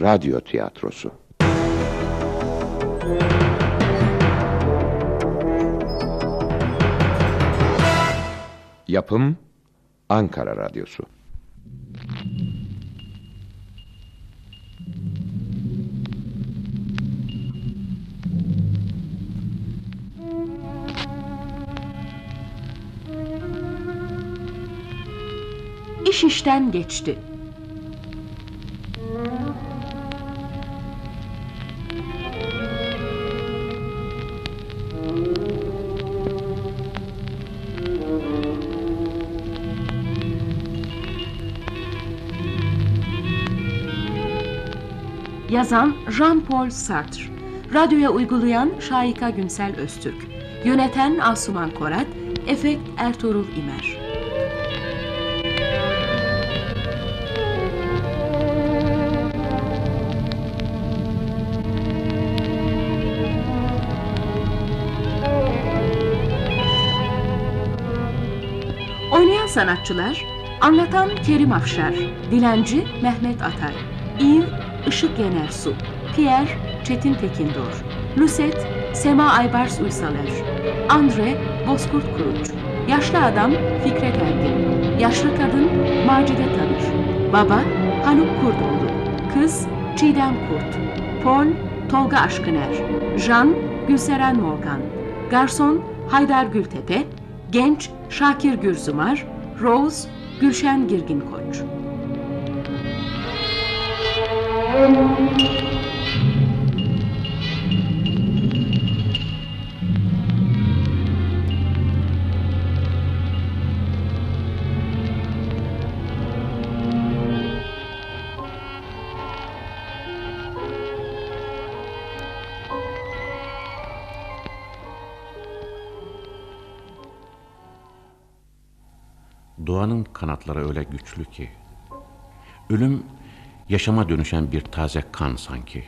Radyo tiyatrosu. Yapım Ankara Radyosu. İş işten geçti. Yazan Jean-Paul Sartre. Radyoya uygulayan Şayika Günsel Öztürk. Yöneten Asuman Korat. Efekt Ertuğrul İmer. Oynayan sanatçılar Anlatan Kerim Afşar Dilenci Mehmet Atay İv Işık Yenersu Pierre Çetin Tekindor Lucet Sema Aybars Uysaler Andre Bozkurt Kuruç Yaşlı Adam Fikret Ergin Yaşlı Kadın Macide Tanır Baba Haluk Kurdoğlu Kız Çiğdem Kurt Paul Tolga Aşkıner Jean Gülseren Morgan Garson Haydar Gültepe Genç Şakir Gürzumar, Rose Gülşen Girgin Koç. Doğanın kanatları öyle güçlü ki Ölüm yaşama dönüşen bir taze kan sanki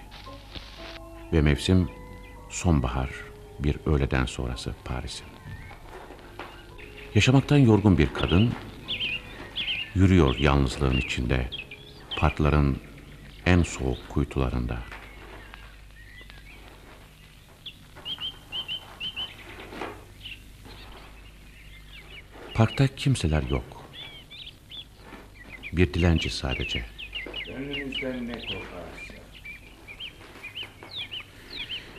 Ve mevsim sonbahar bir öğleden sonrası Paris'in Yaşamaktan yorgun bir kadın Yürüyor yalnızlığın içinde Parkların en soğuk kuytularında Parkta kimseler yok. Bir dilenci sadece. Gönlünüzden ne koparsa.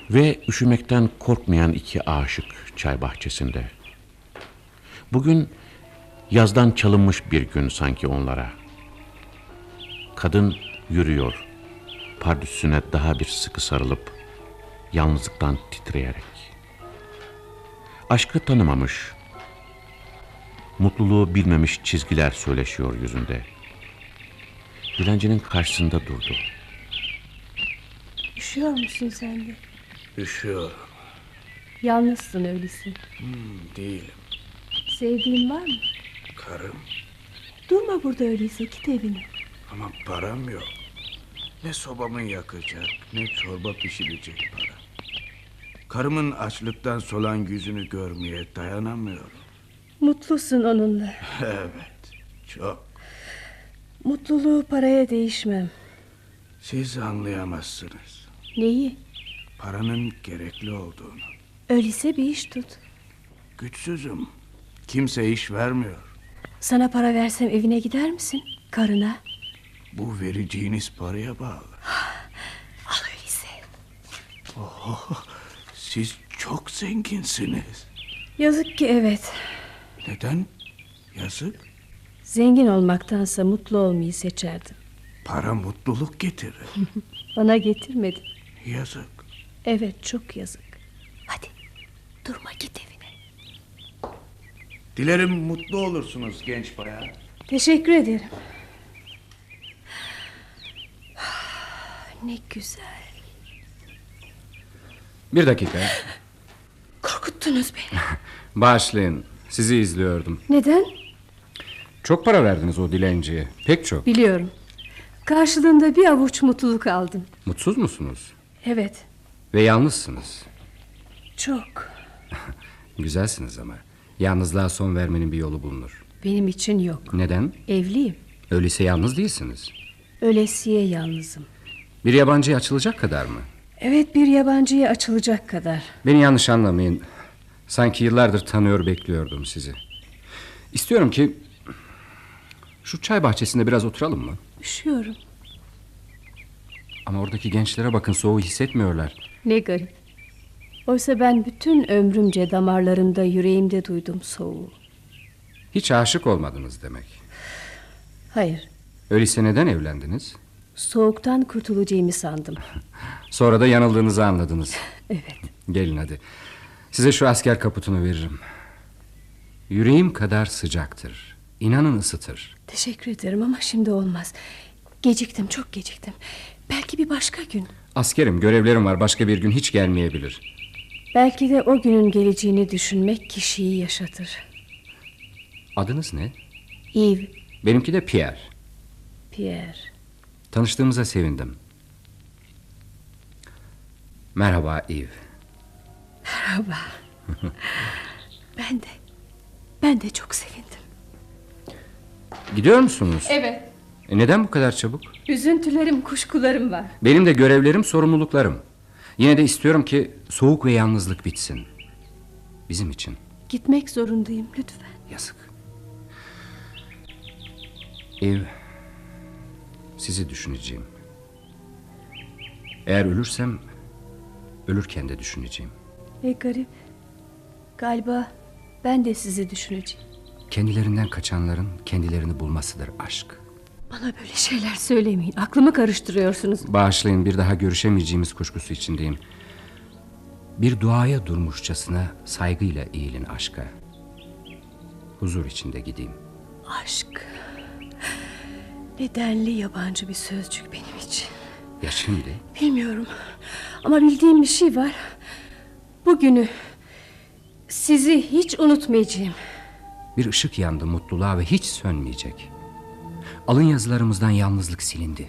Ve üşümekten korkmayan iki aşık çay bahçesinde. Bugün yazdan çalınmış bir gün sanki onlara. Kadın yürüyor. Pardüsüne daha bir sıkı sarılıp yalnızlıktan titreyerek. Aşkı tanımamış, mutluluğu bilmemiş çizgiler söyleşiyor yüzünde. Dilencinin karşısında durdu. Üşüyor musun sen de? Üşüyorum. Yalnızsın öyleyse. Değilim. Sevdiğin var mı? Karım Durma burada öyleyse git evine. ama param yok. Ne sobamı yakacak ne çorba pişirecek para. Karımın açlıktan solan yüzünü görmeye dayanamıyorum. Mutlusun onunla. Evet, çok. Mutluluğu paraya değişmem. Siz anlayamazsınız. Neyi? Paranın gerekli olduğunu. Öyleyse bir iş tut. Güçsüzüm. Kimse iş vermiyor. Sana para versem evine gider misin? Karına. Bu vereceğiniz paraya bağlı. Al öyleyse. Siz çok zenginsiniz. Yazık ki evet. Neden? Yazık. Zengin olmaktansa mutlu olmayı seçerdim. Para mutluluk getirir. Bana getirmedin. Yazık. Evet çok yazık. Hadi durma git evine. Dilerim mutlu olursunuz genç bayan. Teşekkür ederim. Ne güzel. Bir dakika. Korkuttunuz beni. Bağışlayın. Sizi izliyordum. Neden? Çok para verdiniz o dilenciye. Pek çok. Biliyorum. Karşılığında bir avuç mutluluk aldım. Mutsuz musunuz? Evet, Ve yalnızsınız. çok. Güzelsiniz ama. Yalnızlığa son vermenin bir yolu bulunur. Benim için yok. Neden? Evliyim. Öyleyse yalnız değilsiniz. Ölesiye yalnızım. Bir yabancıya açılacak kadar mı? Evet bir yabancıya açılacak kadar. Beni yanlış anlamayın. Sanki yıllardır tanıyor bekliyordum sizi. İstiyorum ki şu çay bahçesinde biraz oturalım mı? Üşüyorum. Ama oradaki gençlere bakın soğuğu hissetmiyorlar. Ne garip. Oysa ben bütün ömrümce damarlarımda yüreğimde duydum soğuğu. Hiç aşık olmadınız demek. Hayır. Öyleyse neden evlendiniz? Soğuktan kurtulacağımı sandım. Sonra da yanıldığınızı anladınız. Evet. Gelin hadi. Size şu asker kaputunu veririm. Yüreğim kadar sıcaktır. İnanın ısıtır. Teşekkür ederim ama şimdi olmaz. Geciktim çok geciktim. Belki bir başka gün. Askerim görevlerim var başka bir gün hiç gelmeyebilir. Belki de o günün geleceğini düşünmek kişiyi yaşatır. Adınız ne? Yves, Benimki de Pierre. Pierre. Tanıştığımıza sevindim. Merhaba Eve. Merhaba. ben de. Ben de çok sevindim. Gidiyor musunuz? Evet. E neden bu kadar çabuk? Üzüntülerim, kuşkularım var. Benim de görevlerim, sorumluluklarım. Yine de istiyorum ki soğuk ve yalnızlık bitsin. Bizim için. Gitmek zorundayım lütfen. Yazık. Ev, sizi düşüneceğim. Eğer ölürsem, ölürken de düşüneceğim. Ne garip. Galiba ben de sizi düşüneceğim. Kendilerinden kaçanların kendilerini bulmasıdır aşk. Bana böyle şeyler söylemeyin. Aklımı karıştırıyorsunuz. Bağışlayın bir daha görüşemeyeceğimiz kuşkusu içindeyim. Bir duaya durmuşçasına saygıyla eğilin aşka. Huzur içinde gideyim. Aşk. Nedenli yabancı bir sözcük benim için. Ya şimdi? Bilmiyorum. Ama bildiğim bir şey var. Bugünü sizi hiç unutmayacağım. Bir ışık yandı mutluluğa ve hiç sönmeyecek. Alın yazılarımızdan yalnızlık silindi.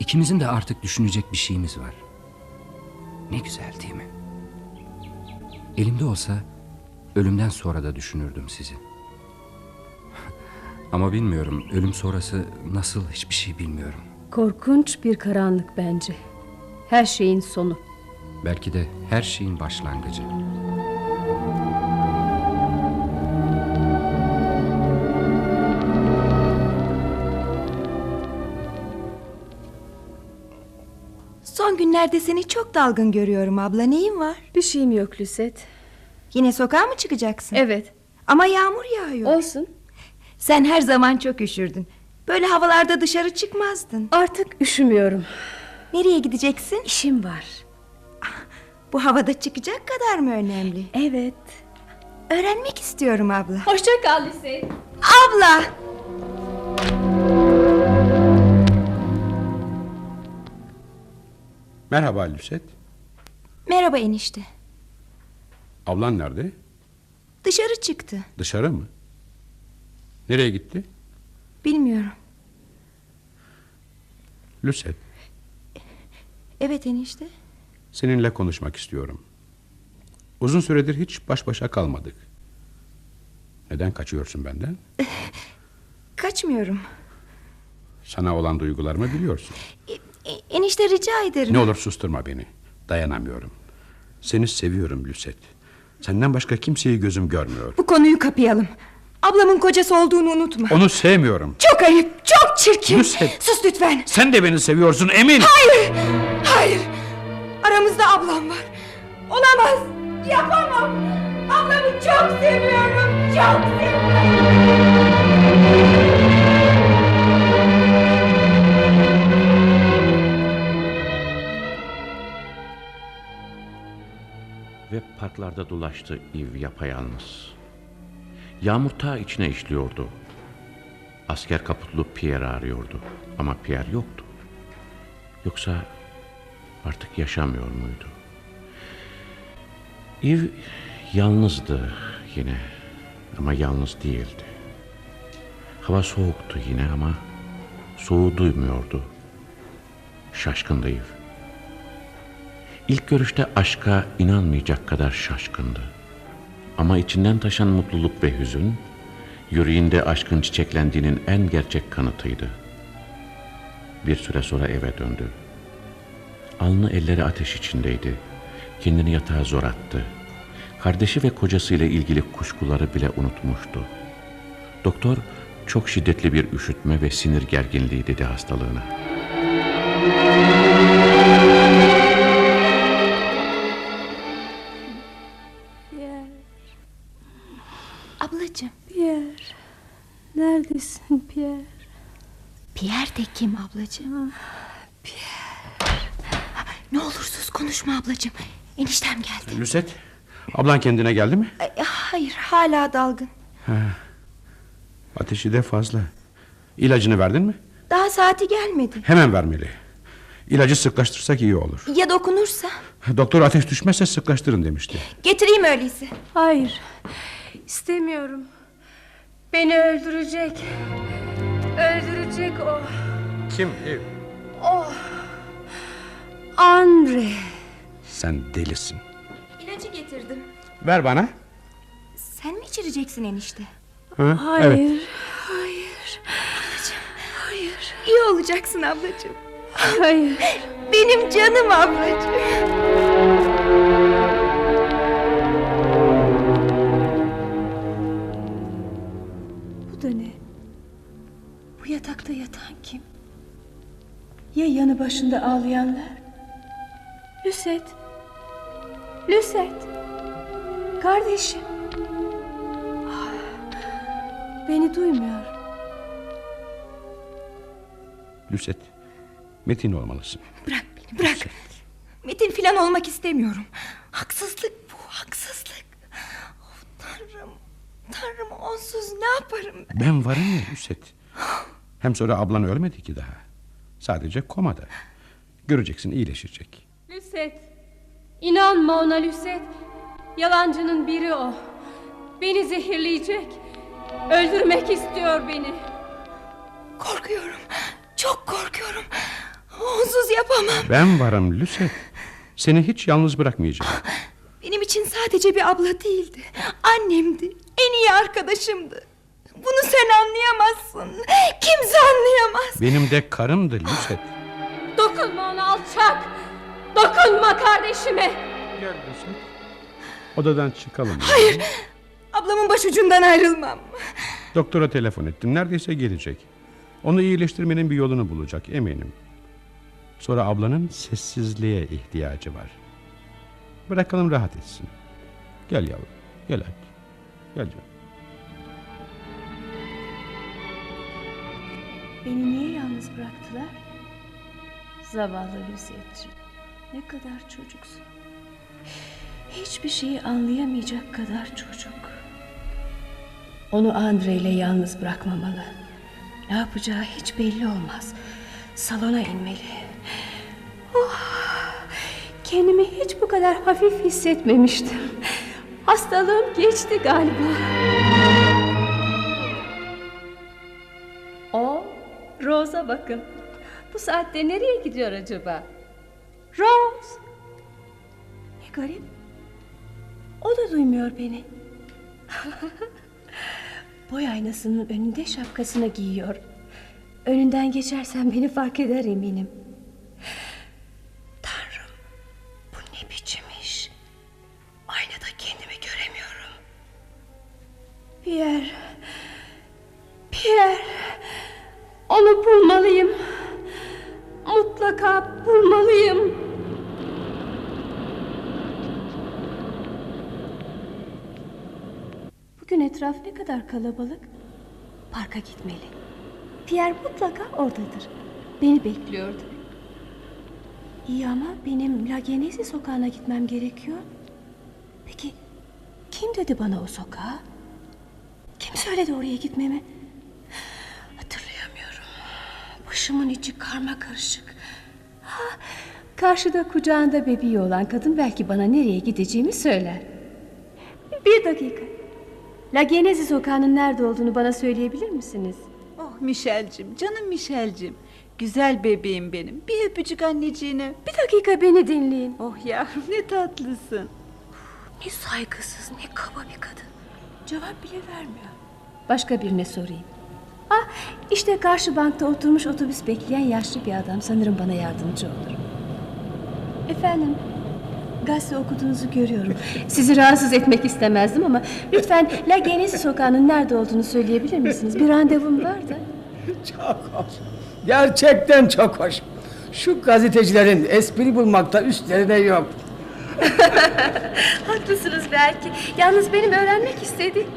İkimizin de artık düşünecek bir şeyimiz var. Ne güzel değil mi? Elimde olsa ölümden sonra da düşünürdüm sizi. Ama bilmiyorum ölüm sonrası nasıl hiçbir şey bilmiyorum. Korkunç bir karanlık bence. Her şeyin sonu. Belki de her şeyin başlangıcı. Son günlerde seni çok dalgın görüyorum abla. Neyin var? Bir şeyim yok Lüset. Yine sokağa mı çıkacaksın? Evet. Ama yağmur yağıyor. Olsun. Sen her zaman çok üşürdün. Böyle havalarda dışarı çıkmazdın. Artık üşümüyorum. Nereye gideceksin? İşim var. Bu havada çıkacak kadar mı önemli? Evet. Öğrenmek istiyorum abla. Hoşça kal Lüset. Abla! Merhaba Lüset. Merhaba enişte. Ablan nerede? Dışarı çıktı. Dışarı mı? Nereye gitti? Bilmiyorum. Lüset, Evet enişte. seninle konuşmak istiyorum. Uzun süredir hiç baş başa kalmadık. Neden kaçıyorsun benden? Kaçmıyorum. Sana olan duygularımı biliyorsun. E, enişte rica ederim. Ne olur susturma beni. Dayanamıyorum. Seni seviyorum Lüset. Senden başka kimseyi gözüm görmüyor. Bu konuyu kapayalım. Ablamın kocası olduğunu unutma. Onu sevmiyorum. Çok ayıp, çok çirkin. Nusret. Sus lütfen. Sen de beni seviyorsun emin. Hayır, hayır. Aramızda ablam var. Olamaz, yapamam. Ablamı çok seviyorum, çok seviyorum. Ve parklarda dolaştı İv yapayalnız. Yağmur ta içine işliyordu. Asker kaputlu Pierre arıyordu. Ama Pierre yoktu. Yoksa artık yaşamıyor muydu? İv yalnızdı yine ama yalnız değildi. Hava soğuktu yine ama soğuğu duymuyordu. Şaşkındı İv. İlk görüşte aşka inanmayacak kadar şaşkındı. Ama içinden taşan mutluluk ve hüzün, yüreğinde aşkın çiçeklendiğinin en gerçek kanıtıydı. Bir süre sonra eve döndü. alnı elleri ateş içindeydi. Kendini yatağa zor attı. Kardeşi ve kocasıyla ilgili kuşkuları bile unutmuştu. Doktor çok şiddetli bir üşütme ve sinir gerginliği dedi hastalığına. Pierre, Neredesin Pierre? Pierre de kim ablacığım? Pierre. Ne olursuz konuşma ablacığım. Eniştem geldi. Lüset, ablan kendine geldi mi? Ay, Hayır hala dalgın. Ateşi de fazla. İlacını verdin mi? Daha saati gelmedi. Hemen vermeli. İlacı sıklaştırsak iyi olur. Ya dokunursa? Doktor ateş düşmezse sıklaştırın demişti. Getireyim öyleyse. Hayır. İstemiyorum. Beni öldürecek. Öldürecek o. Kim? Andre. Sen delisin. İlacı getirdim. Ver bana. Sen mi içireceksin enişte? Ha? Hayır. Evet. Hayır. İyi olacaksın ablacığım. Hayır. Benim canım ablacığım. Yatakta yatan kim? Ya yanı başında ağlayanlar? Lüset. Lüset. Kardeşim. Ah, Beni duymuyor. Lüset, metin olmalısın. Bırak beni bırak. Metin filan olmak istemiyorum. Haksızlık bu haksızlık. Oh, tanrım. Tanrım onsuz ne yaparım ben? Ben varım ya Lüset. Hem sonra ablan ölmedi ki daha. Sadece komada. Göreceksin iyileşecek. Lüset. İnanma ona Lüset. Yalancının biri o. Beni zehirleyecek. Öldürmek istiyor beni. Korkuyorum. Çok korkuyorum. Onsuz yapamam. Ben varım Lüset. Seni hiç yalnız bırakmayacağım. Benim için sadece bir abla değildi. Annemdi. En iyi arkadaşımdı. Bunu sen anlayamazsın. Kimse anlayamaz. Benim de karımdı Lüset. Dokunma ona alçak. Dokunma kardeşime. Gel Lüset. Odadan çıkalım. Hayır. Ablamın başucundan ayrılmam. Doktora telefon ettim. Neredeyse gelecek. Onu iyileştirmenin bir yolunu bulacak eminim. Sonra ablanın sessizliğe ihtiyacı var. Bırakalım rahat etsin. Gel yavrum. Gel hadi. Gel canım. Beni niye yalnız bıraktılar? Zavallı Lüsetciğim. Ne kadar çocuksun. Hiçbir şeyi anlayamayacak kadar çocuk. Onu Andre ile yalnız bırakmamalı. Ne yapacağı hiç belli olmaz. Salona inmeli. Oh, kendimi hiç bu kadar hafif hissetmemiştim. Hastalığım geçti galiba. Rose'a bakın. Bu saatte nereye gidiyor acaba? Rose! Ne garip. O da duymuyor beni. Boy aynasının önünde şapkasını giyiyor. Önünden geçersem beni fark eder eminim. Tanrım, bu ne biçim iş? Aynada kendimi göremiyorum. Pierre, Pierre, onu bulmalıyım. Mutlaka bulmalıyım. Bugün etraf ne kadar kalabalık. Parka gitmeli. Pierre mutlaka oradadır. Beni bekliyordu. İyi ama benim La Genesi sokağına gitmem gerekiyor. Peki kim dedi bana o sokağa? Kim söyledi oraya gitmemi? Başımın içi karma karışık. Ha, karşıda kucağında bebeği olan kadın belki bana nereye gideceğimi söyler. Bir dakika. La Genesi sokağının nerede olduğunu bana söyleyebilir misiniz? Oh Mişelcim, canım Mişelcim. Güzel bebeğim benim. Bir öpücük anneciğine. Bir dakika beni dinleyin. Oh yavrum ne tatlısın. Ne saygısız ne kaba bir kadın. Cevap bile vermiyor. Başka birine sorayım. Ah işte karşı bankta oturmuş otobüs bekleyen yaşlı bir adam sanırım bana yardımcı olur. Efendim, gazete okuduğunuzu görüyorum. Sizi rahatsız etmek istemezdim ama lütfen La Genesi sokağının nerede olduğunu söyleyebilir misiniz? Bir randevum var da. Çok hoş. Gerçekten çok hoş. Şu gazetecilerin espri bulmakta üstlerine yok. Haklısınız belki. Yalnız benim öğrenmek istediğim...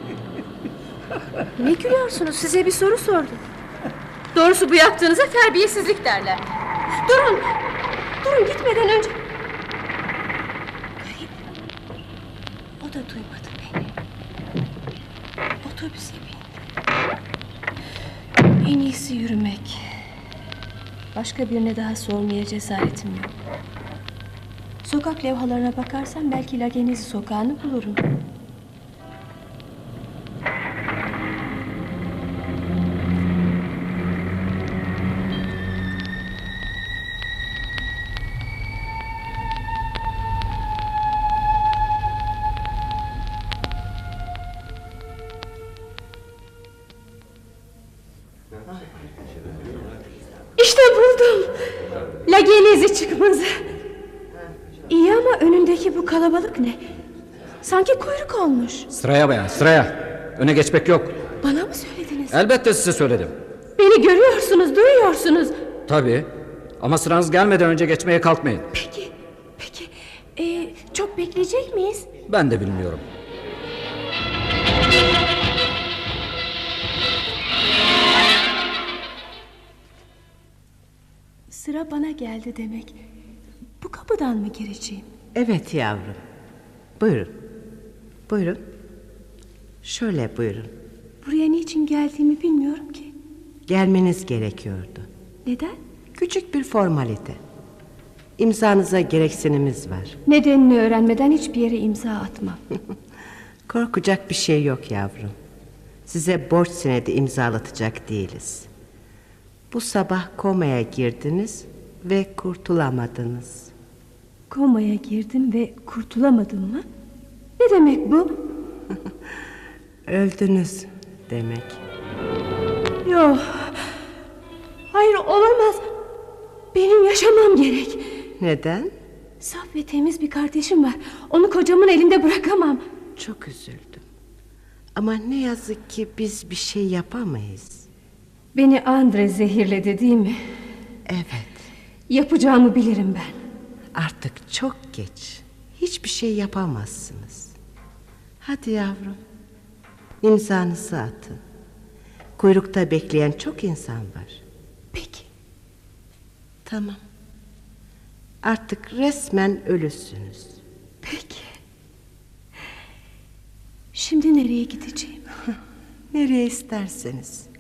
Ne gülüyorsunuz? Size bir soru sordum. Doğrusu bu yaptığınıza terbiyesizlik derler. Durun! Durun gitmeden önce... Garip. O da duymadı beni. Otobüse bindi. En iyisi yürümek. Başka birine daha sormaya cesaretim yok. Sokak levhalarına bakarsam belki Lagenezi sokağını bulurum. Lagenezi çıkmazı. İyi ama önündeki bu kalabalık ne? Sanki kuyruk olmuş. Sıraya bayan sıraya. Öne geçmek yok. Bana mı söylediniz? Elbette size söyledim. Beni görüyorsunuz, duyuyorsunuz. Tabii. Ama sıranız gelmeden önce geçmeye kalkmayın. Peki, peki. Ee, çok bekleyecek miyiz? Ben de bilmiyorum. Sıra bana geldi demek. Bu kapıdan mı gireceğim? Evet yavrum. Buyurun. Buyurun. Şöyle buyurun. Buraya niçin geldiğimi bilmiyorum ki. Gelmeniz gerekiyordu. Neden? Küçük bir formalite. İmzanıza gereksinimiz var. Nedenini öğrenmeden hiçbir yere imza atmam. Korkacak bir şey yok yavrum. Size borç senedi imzalatacak değiliz. Bu sabah komaya girdiniz ve kurtulamadınız. Komaya girdim ve kurtulamadım mı? Ne demek bu? Öldünüz demek. Yok. Hayır olamaz. Benim yaşamam gerek. Neden? Saf ve temiz bir kardeşim var. Onu kocamın elinde bırakamam. Çok üzüldüm. Ama ne yazık ki biz bir şey yapamayız. Beni Andre zehirledi değil mi? Evet. Yapacağımı bilirim ben. Artık çok geç. Hiçbir şey yapamazsınız. Hadi yavrum. İmzanızı atın. Kuyrukta bekleyen çok insan var. Peki. Tamam. Artık resmen ölüsünüz. Peki. Şimdi nereye gideceğim? Nereye isterseniz.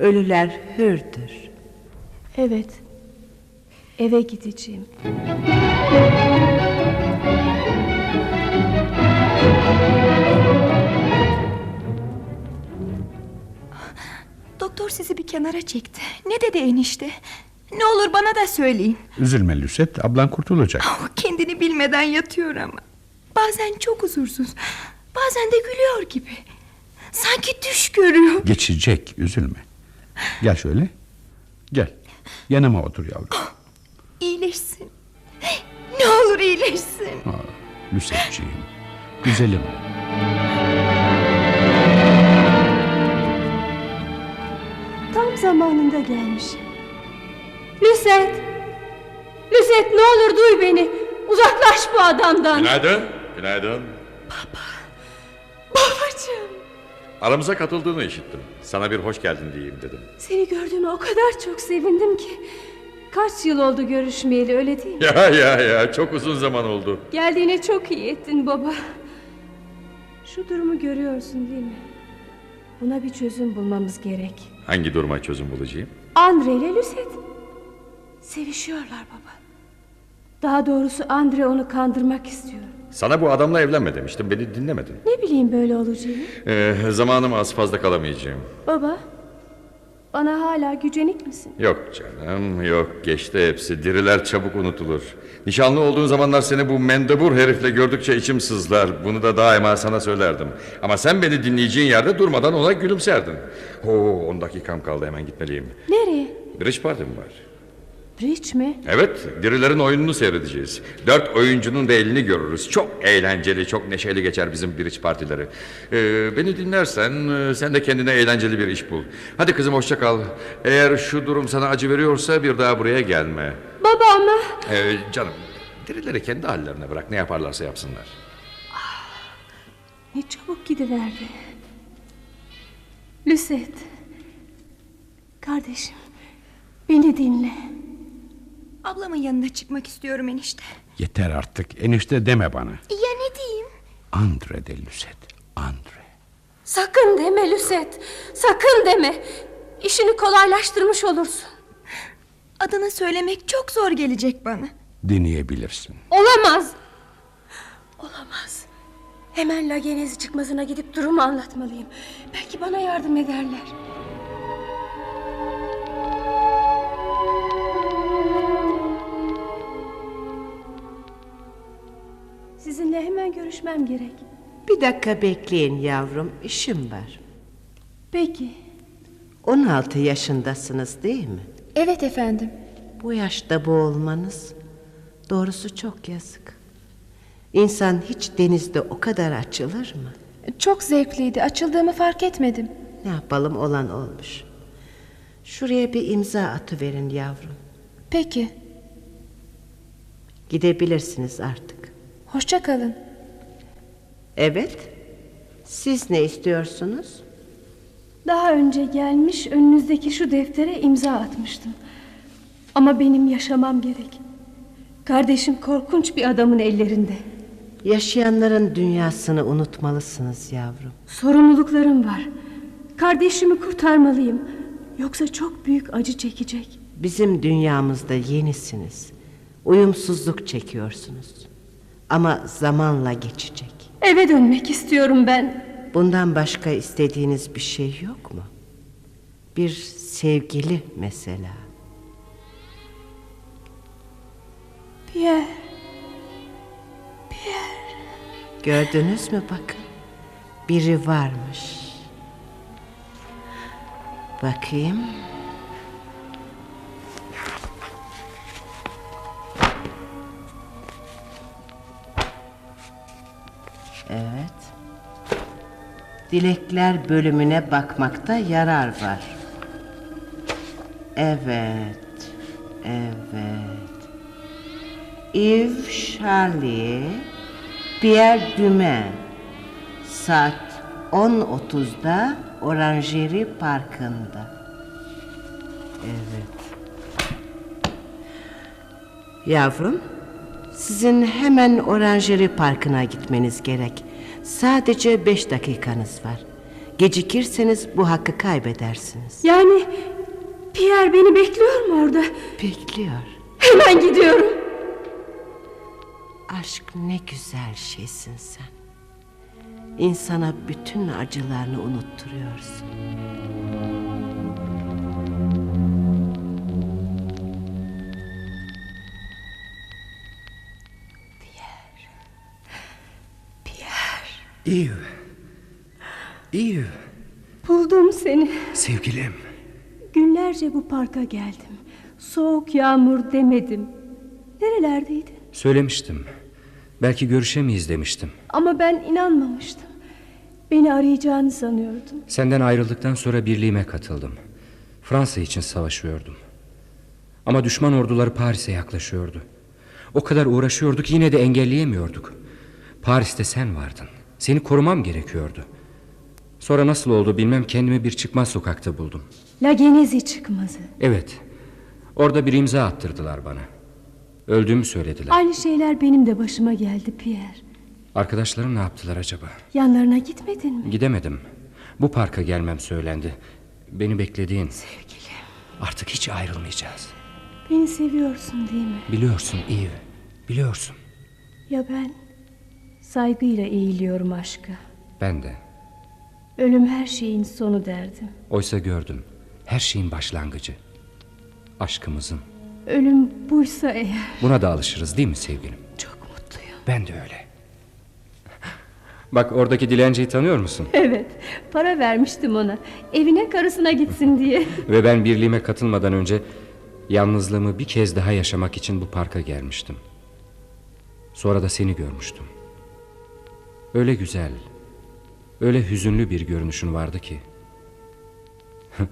Ölüler hürdür. Evet. Eve gideceğim. Doktor sizi bir kenara çekti. Ne dedi enişte? Ne olur bana da söyleyin. Üzülme Lüset, ablan kurtulacak. Oh, kendini bilmeden yatıyor ama. Bazen çok huzursuz. Bazen de gülüyor gibi. Sanki düş görüyor. Geçecek, üzülme. Gel şöyle. Gel. Yanıma otur yavrum. İyileşsin. Ne olur iyileşsin. Aa, Lüsetciğim, güzelim. Tam zamanında gelmişim. Lüset! Lüset ne olur duy beni. Uzaklaş bu adamdan. Günaydın. Günaydın. Babacığım. Aramıza katıldığını işittim. Sana bir hoş geldin diyeyim dedim. Seni gördüğüme o kadar çok sevindim ki. Kaç yıl oldu görüşmeyeli öyle değil mi? Ya ya ya çok uzun zaman oldu. Geldiğine çok iyi ettin baba. Şu durumu görüyorsun değil mi? Buna bir çözüm bulmamız gerek. Hangi duruma çözüm bulacağım? Andre ile Lucet. Sevişiyorlar baba. Daha doğrusu Andre onu kandırmak istiyor. Sana bu adamla evlenme demiştim. Beni dinlemedin. Ne bileyim böyle olacağını. Ee, zamanım az fazla kalamayacağım. Baba, bana hala gücenik misin? Yok canım yok geçti hepsi. Diriler çabuk unutulur. Nişanlı olduğun zamanlar seni bu mendebur herifle gördükçe içim sızlar. Bunu da daima sana söylerdim. Ama sen beni dinleyeceğin yerde durmadan ona gülümserdin. Oo, on dakikam kaldı hemen gitmeliyim. Nereye? Bir iş partim var. Bridge mi? Evet, dirilerin oyununu seyredeceğiz. Dört oyuncunun da elini görürüz. Çok eğlenceli, çok neşeli geçer bizim biriç partileri. Ee, beni dinlersen, e, sen de kendine eğlenceli bir iş bul. Hadi kızım hoşça kal. Eğer şu durum sana acı veriyorsa bir daha buraya gelme. Baba ama... Ee, canım, dirileri kendi hallerine bırak. Ne yaparlarsa yapsınlar. Ne çabuk gidiverdi. Lucette. Kardeşim. Beni dinle. Ablamın yanına çıkmak istiyorum enişte. Yeter artık enişte deme bana. Ya ne diyeyim? Andre de Lucette. Andre. Sakın deme Lucette. Sakın deme. İşini kolaylaştırmış olursun. Adını söylemek çok zor gelecek bana. Deneyebilirsin. Olamaz. Olamaz. Hemen Lagenezi çıkmasına gidip durumu anlatmalıyım. Belki bana yardım ederler. Sizinle hemen görüşmem gerek. Bir dakika bekleyin yavrum, işim var. Peki. 16 yaşındasınız değil mi? Evet efendim. Bu yaşta bu olmanız doğrusu çok yazık. İnsan hiç denizde o kadar açılır mı? Çok zevkliydi. Açıldığımı fark etmedim. Ne yapalım olan olmuş. Şuraya bir imza atıverin yavrum. Peki. Gidebilirsiniz artık. Hoşça kalın. Evet. Siz ne istiyorsunuz? Daha önce gelmiş önünüzdeki şu deftere imza atmıştım. Ama benim yaşamam gerek. Kardeşim korkunç bir adamın ellerinde. Yaşayanların dünyasını unutmalısınız yavrum. Sorumluluklarım var. Kardeşimi kurtarmalıyım. Yoksa çok büyük acı çekecek. Bizim dünyamızda yenisiniz. Uyumsuzluk çekiyorsunuz. Ama zamanla geçecek. Eve dönmek istiyorum ben. Bundan başka istediğiniz bir şey yok mu? Bir sevgili mesela. Pierre. Gördünüz mü bakın? Biri varmış. Bakayım. Evet. Dilekler bölümüne bakmakta yarar var. Evet. Evet. Yves Charlie, Pierre Dumain. Saat 10.30'da Oranjeri Parkı'nda. Evet. Yavrum, sizin hemen Oranjeri Parkı'na gitmeniz gerek. Sadece beş dakikanız var. Gecikirseniz bu hakkı kaybedersiniz. Yani Pierre beni bekliyor mu orada? Bekliyor. Hemen gidiyorum. Aşk ne güzel şeysin sen. İnsana bütün acılarını unutturuyorsun. Eve. Eve. Buldum seni. Sevgilim. Günlerce bu parka geldim. Soğuk yağmur demedim. Nerelerdeydin? Söylemiştim. Belki görüşemeyiz demiştim. Ama ben inanmamıştım. Beni arayacağını sanıyordum. Senden ayrıldıktan sonra birliğime katıldım. Fransa için savaşıyordum. Ama düşman orduları Paris'e yaklaşıyordu. O kadar uğraşıyorduk yine de engelleyemiyorduk. Paris'te sen vardın. Seni korumam gerekiyordu. Sonra nasıl oldu bilmem kendimi bir çıkmaz sokakta buldum. La Genezi çıkmazı. Evet. Orada bir imza attırdılar bana. Öldüğümü söylediler. Aynı şeyler benim de başıma geldi Pierre. Arkadaşlarım ne yaptılar acaba? Yanlarına gitmedin mi? Gidemedim. Bu parka gelmem söylendi. Beni beklediğin. Sevgilim. Artık hiç ayrılmayacağız. Beni seviyorsun değil mi? Biliyorsun Eve. Biliyorsun. Ya ben? Saygıyla eğiliyorum aşka. Ben de. Ölüm her şeyin sonu derdim. Oysa gördüm. Her şeyin başlangıcı. Aşkımızın. Ölüm buysa eğer. Buna da alışırız değil mi sevgilim? Çok mutluyum. Ben de öyle. Bak oradaki dilenciyi tanıyor musun? Evet, para vermiştim ona. Evine karısına gitsin diye. Ve ben birliğime katılmadan önce Yalnızlığımı bir kez daha yaşamak için bu parka gelmiştim. Sonra da seni görmüştüm. Öyle güzel, öyle hüzünlü bir görünüşün vardı ki.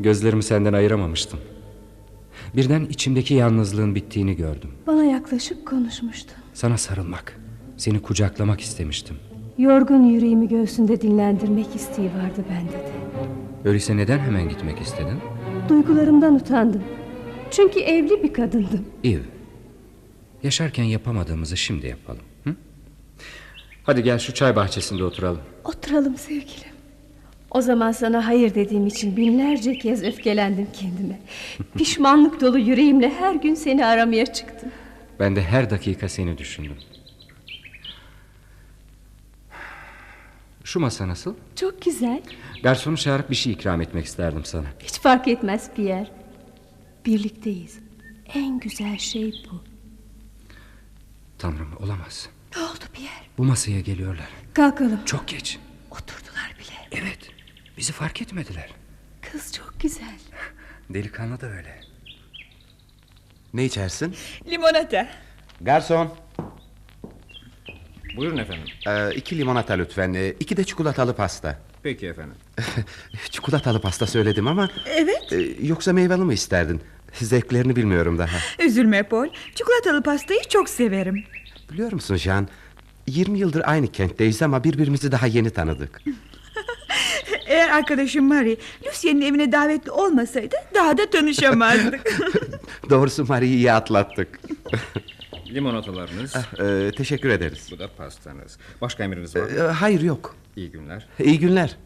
Gözlerimi senden ayıramamıştım. Birden içimdeki yalnızlığın bittiğini gördüm. Bana yaklaşıp konuşmuştu. Sana sarılmak, seni kucaklamak istemiştim. Yorgun yüreğimi göğsünde dinlendirmek isteği vardı bende de. Öyleyse neden hemen gitmek istedin? Duygularımdan utandım. Çünkü evli bir kadındım. Eve, yaşarken yapamadığımızı şimdi yapalım. Hadi gel şu çay bahçesinde oturalım. Oturalım sevgilim. O zaman sana hayır dediğim için binlerce kez öfkelendim kendime. Pişmanlık dolu yüreğimle her gün seni aramaya çıktım. Ben de her dakika seni düşündüm. Şu masa nasıl? Çok güzel. Garsonu çağırıp bir şey ikram etmek isterdim sana. Hiç fark etmez Pierre. Birlikteyiz. En güzel şey bu. Tanrım olamaz. Ne oldu Pierre? Bu masaya geliyorlar. Kalkalım. Çok geç. Oturdular bile. Evet. Bizi fark etmediler. Kız çok güzel. Delikanlı da öyle. Ne içersin? Limonata. Garson. Buyurun efendim. Ee, iki limonata lütfen. Ee, iki de çikolatalı pasta. Peki efendim. çikolatalı pasta söyledim ama... Evet. e, yoksa meyveli mi isterdin? Zevklerini bilmiyorum daha. Üzülme Paul. Çikolatalı pastayı çok severim. Biliyor musun Jean? 20 yıldır aynı kentteyiz ama birbirimizi daha yeni tanıdık. Eğer arkadaşım Marie Lucien'in evine davetli olmasaydı daha da tanışamazdık. Doğrusu Marie'yi iyi atlattık. Limonatalarınız. Ah, e, teşekkür ederiz. Bu da pastanız. Başka emriniz var mı? Ee, hayır yok. İyi günler. İyi günler.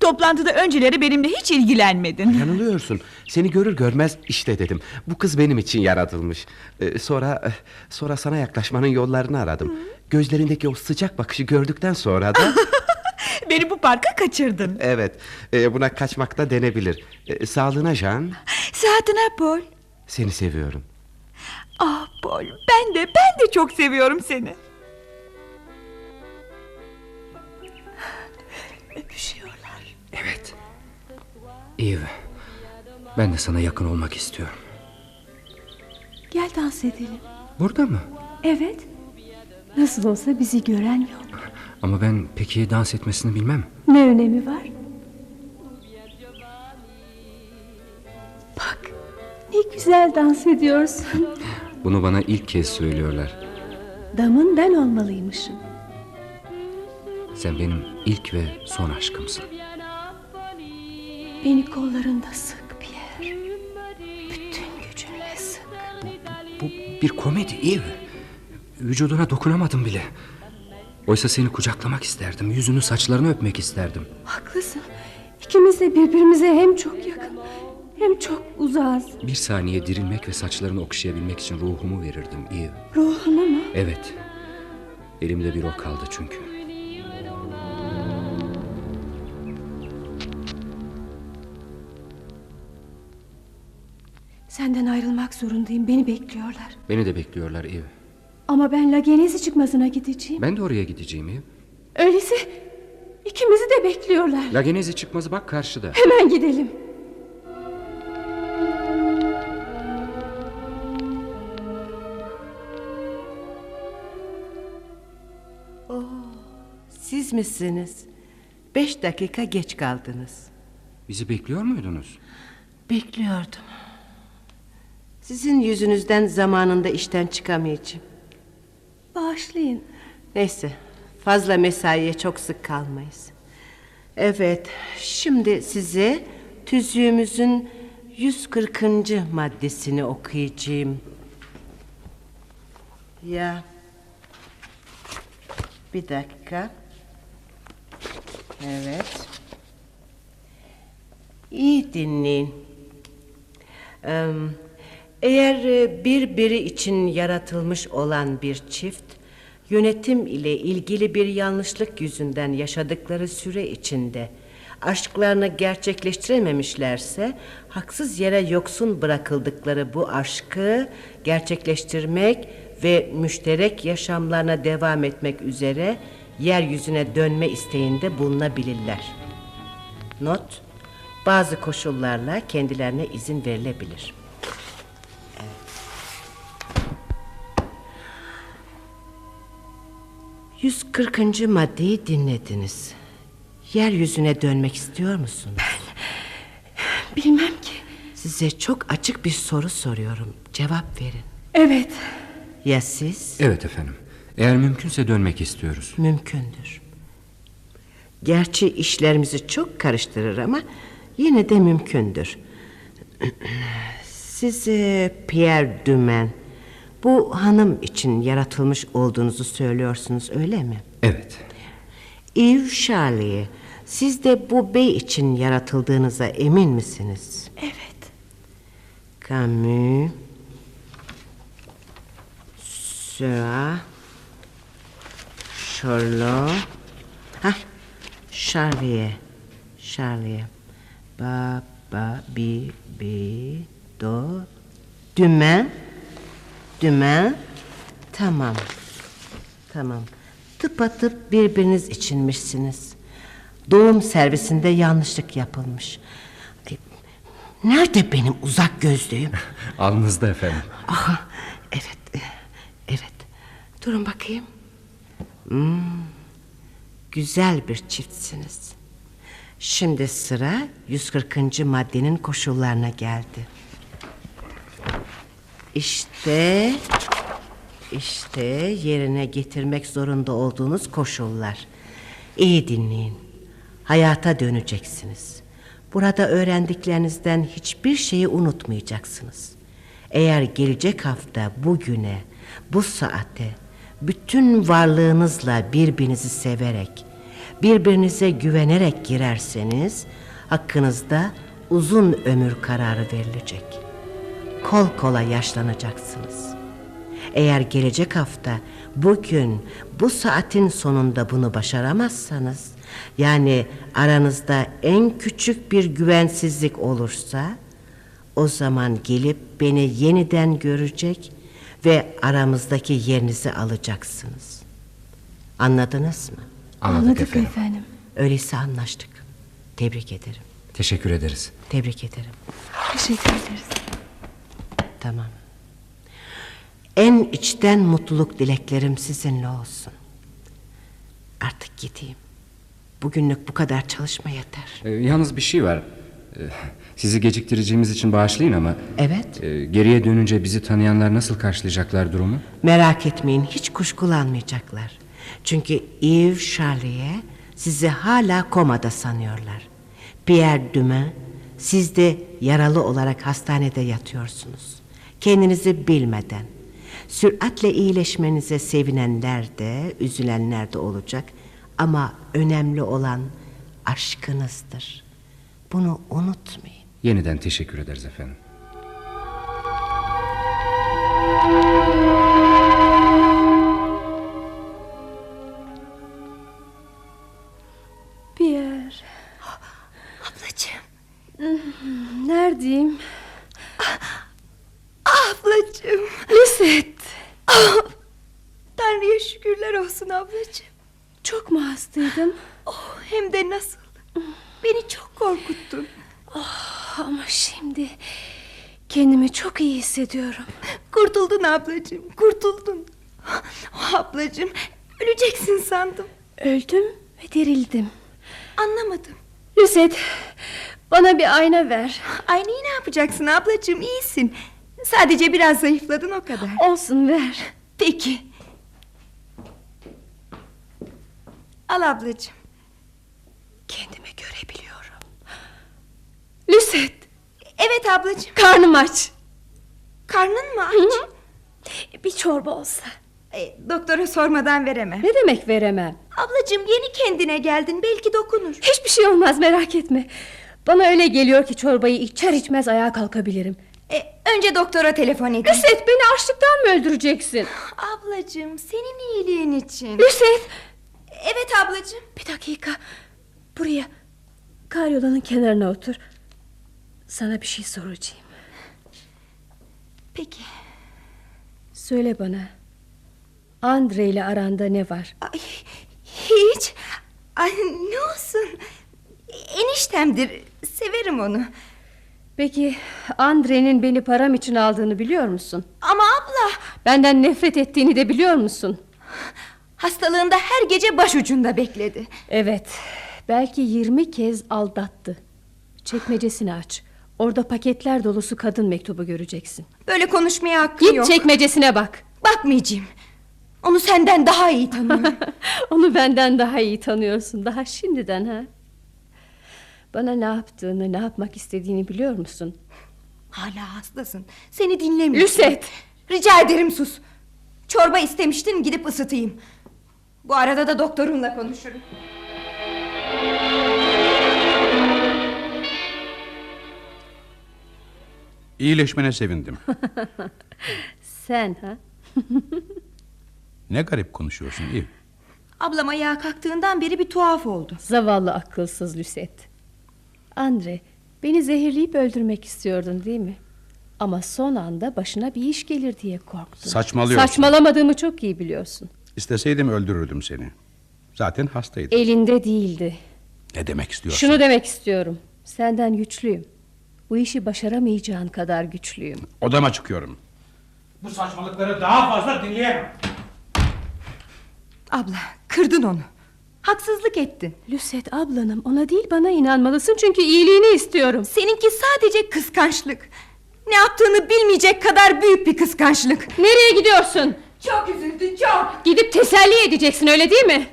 Toplantıda önceleri benimle hiç ilgilenmedin. Yanılıyorsun. Seni görür görmez işte dedim. Bu kız benim için yaratılmış. Ee, sonra eh, sonra sana yaklaşmanın yollarını aradım. Gözlerindeki o sıcak bakışı gördükten sonra da Beni bu parka kaçırdın. evet e, buna kaçmak da denebilir. E, sağlığına Jean. Saatine Paul. Seni seviyorum. Ah Paul ben de ben de çok seviyorum seni. Öpüşüyorlar. Evet. Eve. Ben de sana yakın olmak istiyorum. Gel dans edelim. Burada mı? Evet. Nasıl olsa bizi gören yok. Ama ben pek iyi dans etmesini bilmem. Ne önemi var? Bak ne güzel dans ediyorsun. Bunu bana ilk kez söylüyorlar. Damın ben olmalıymışım. Sen benim ilk ve son aşkımsın. Beni kollarında sık Pierre. Bütün gücünle sık. Bu bir komedi Eve. Vücuduna dokunamadım bile. Oysa seni kucaklamak isterdim. Yüzünü saçlarını öpmek isterdim. Haklısın. İkimiz de birbirimize hem çok yakın hem çok uzağız. Bir saniye dirilmek ve saçlarını okşayabilmek için ruhumu verirdim Eve. Ruhunu mu? Evet. Elimde bir o kaldı çünkü. Senden ayrılmak zorundayım. Beni bekliyorlar. Beni de bekliyorlar Eve. Ama ben Lagenezi çıkmasına gideceğim. Ben de oraya gideceğim Eve. Öyleyse ikimizi de bekliyorlar. Lagenezi çıkmazı bak karşıda. Hemen gidelim. Oo, siz misiniz? Beş dakika geç kaldınız. Bizi bekliyor muydunuz? Bekliyordum. Sizin yüzünüzden zamanında işten çıkamayacağım. Bağışlayın. Neyse, fazla mesaiye çok sık kalmayız. Evet, şimdi size tüzüğümüzün 140. maddesini okuyacağım. Ya. Bir dakika. Evet. İyi dinleyin. Eee, Eğer e, birbiri için yaratılmış olan bir çift yönetim ile ilgili bir yanlışlık yüzünden yaşadıkları süre içinde aşklarını gerçekleştirememişlerse haksız yere yoksun bırakıldıkları bu aşkı gerçekleştirmek ve müşterek yaşamlarına devam etmek üzere yeryüzüne dönme isteğinde bulunabilirler. Not: Bazı koşullarla kendilerine izin verilebilir. 140. maddeyi dinlediniz. Yeryüzüne dönmek istiyor musunuz? Bilmem ki. Size çok açık bir soru soruyorum. Cevap verin. Evet. Ya siz? Evet efendim. Eğer mümkünse dönmek istiyoruz. Mümkündür. Gerçi işlerimizi çok karıştırır ama yine de mümkündür. Siz e, Pierre Dumen bu hanım için yaratılmış olduğunuzu söylüyorsunuz öyle mi? Evet. Yves Charlie siz de bu bey için yaratıldığınıza emin misiniz? Evet. Camus Sera Charlot Ha Charlie Charlie Ba ba bi bi do Dümen Dümen Tamam Tamam Tıpatıp birbiriniz içinmişsiniz Doğum servisinde yanlışlık yapılmış Ay, Nerede benim uzak gözlüğüm? Alnınızda efendim. Aha, evet, evet. Durun bakayım. Hmm, güzel bir çiftsiniz. Şimdi sıra 140. maddenin koşullarına geldi. İşte, işte yerine getirmek zorunda olduğunuz koşullar. İyi dinleyin. Hayata döneceksiniz. Burada öğrendiklerinizden hiçbir şeyi unutmayacaksınız. Eğer gelecek hafta bugüne, bu saate bütün varlığınızla birbirinizi severek, birbirinize güvenerek girerseniz hakkınızda uzun ömür kararı verilecek. Kol kola yaşlanacaksınız. Eğer gelecek hafta bugün bu saatin sonunda bunu başaramazsanız yani aranızda en küçük bir güvensizlik olursa o zaman gelip beni yeniden görecek ve aramızdaki yerinizi alacaksınız. Anladınız mı? Anladık, Anladık efendim. efendim. Öyleyse anlaştık. Tebrik ederim. Teşekkür ederiz. Tebrik ederim. Teşekkür ederiz. Tamam. En içten mutluluk dileklerim sizinle olsun. Artık gideyim. Bugünlük bu kadar çalışma yeter. Ee, yalnız bir şey var. Ee, sizi geciktireceğimiz için bağışlayın ama... Evet. e, geriye dönünce bizi tanıyanlar nasıl karşılayacaklar durumu? Merak etmeyin hiç kuşkulanmayacaklar. Çünkü Yves Charlie'ye sizi hala komada sanıyorlar. Pierre Dumain siz de yaralı olarak hastanede yatıyorsunuz. Kendinizi bilmeden. Süratle iyileşmenize sevinenler de üzülenler de olacak. Ama önemli olan aşkınızdır. Bunu unutmayın. Yeniden teşekkür ederiz efendim. Pierre. Ablacığım. Neredeyim? Ablacığım. Lisette. Ah, Tanrı'ya şükürler olsun ablacığım. Çok mu hastaydım? Oh, hem de nasıl. Beni çok korkuttun. Oh, ama şimdi kendimi çok iyi hissediyorum. Kurtuldun ablacığım, kurtuldun. Oh, ablacığım, öleceksin sandım. Öldüm ve dirildim. Anlamadım. Lucette, bana bir ayna ver. Aynayı ne yapacaksın ablacığım, iyisin. Sadece biraz zayıfladın o kadar. Olsun ver. Peki. Al ablacığım. Kendimi görebiliyorum. Lucette, Evet ablacığım. karnım aç. Karnın mı aç? Bir çorba olsa. E, doktora sormadan veremem. Ne demek veremem? Ablacığım yeni kendine geldin belki dokunur. Hiçbir şey olmaz merak etme. Bana öyle geliyor ki çorbayı içer içmez ayağa kalkabilirim. E, önce doktora telefon edin. Lucette beni açlıktan mı öldüreceksin? Ablacığım senin iyiliğin için. Lucette. Evet ablacığım. Bir dakika. Buraya. Karyolanın kenarına otur. Sana bir şey soracağım. Peki. Söyle bana. Andre ile aranda ne var? Ay, hiç. Ay, ne olsun. Eniştemdir. Severim onu. Peki Andre'nin beni param için aldığını biliyor musun? Ama abla. Benden nefret ettiğini de biliyor musun? Hastalığında her gece başucunda bekledi. Evet. Belki 20 kez aldattı. Çekmecesini aç. Orada paketler dolusu kadın mektubu göreceksin. Böyle konuşmaya hakkı Git yok. çekmecesine bak. Bakmayacağım. Onu senden daha iyi tanıyorum. Onu benden daha iyi tanıyorsun. Daha şimdiden ha. Bana ne yaptığını, ne yapmak istediğini biliyor musun? Hala hastasın. Seni dinlemiyorum. Lüset! Rica ederim sus. Çorba istemiştin gidip ısıtayım. Bu arada da doktorunla konuşurum. İyileşmene sevindim. Sen ha? Ne garip konuşuyorsun iyi. Ablam ayağa kalktığından beri bir tuhaf oldu. Zavallı akılsız Lüset. Andre, beni zehirleyip öldürmek istiyordun değil mi? Ama son anda başına bir iş gelir diye korktun. Saçmalıyorsun. Saçmalamadığımı çok iyi biliyorsun. İsteseydim öldürürdüm seni. Zaten hastaydın. Elinde değildi. Ne demek istiyorsun? Şunu demek istiyorum. Senden güçlüyüm. Bu işi başaramayacağın kadar güçlüyüm. Odama çıkıyorum. Bu saçmalıkları daha fazla dinleyemem. Abla kırdın onu. Haksızlık ettin. Lüset ablanım ona değil bana inanmalısın çünkü iyiliğini istiyorum. Seninki sadece kıskançlık. Ne yaptığını bilmeyecek kadar büyük bir kıskançlık. Nereye gidiyorsun? Çok üzüldü çok. Gidip teselli edeceksin öyle değil mi?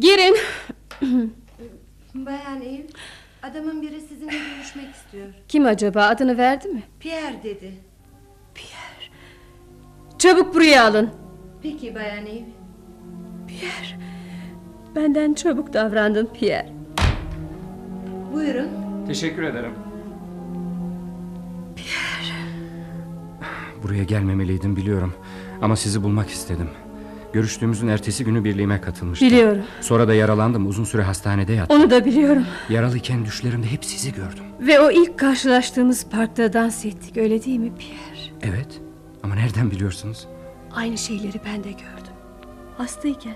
Girin. Bayan Eve, adamın biri sizinle görüşmek istiyor. Kim acaba adını verdi mi? Pierre dedi. Çabuk buraya alın. Peki Bayan Eve. Pierre. Benden çabuk davrandın Pierre. Buyurun. Teşekkür ederim. Buraya gelmemeliydim biliyorum. Ama sizi bulmak istedim. Görüştüğümüzün ertesi günü birliğime katılmıştım. Biliyorum. Sonra da yaralandım. Uzun süre hastanede yattım. Onu da biliyorum. Yaralıyken düşlerimde hep sizi gördüm. Ve o ilk karşılaştığımız parkta dans ettik öyle değil mi Pierre? Evet. Ama nereden biliyorsunuz? Aynı şeyleri ben de gördüm. Hastayken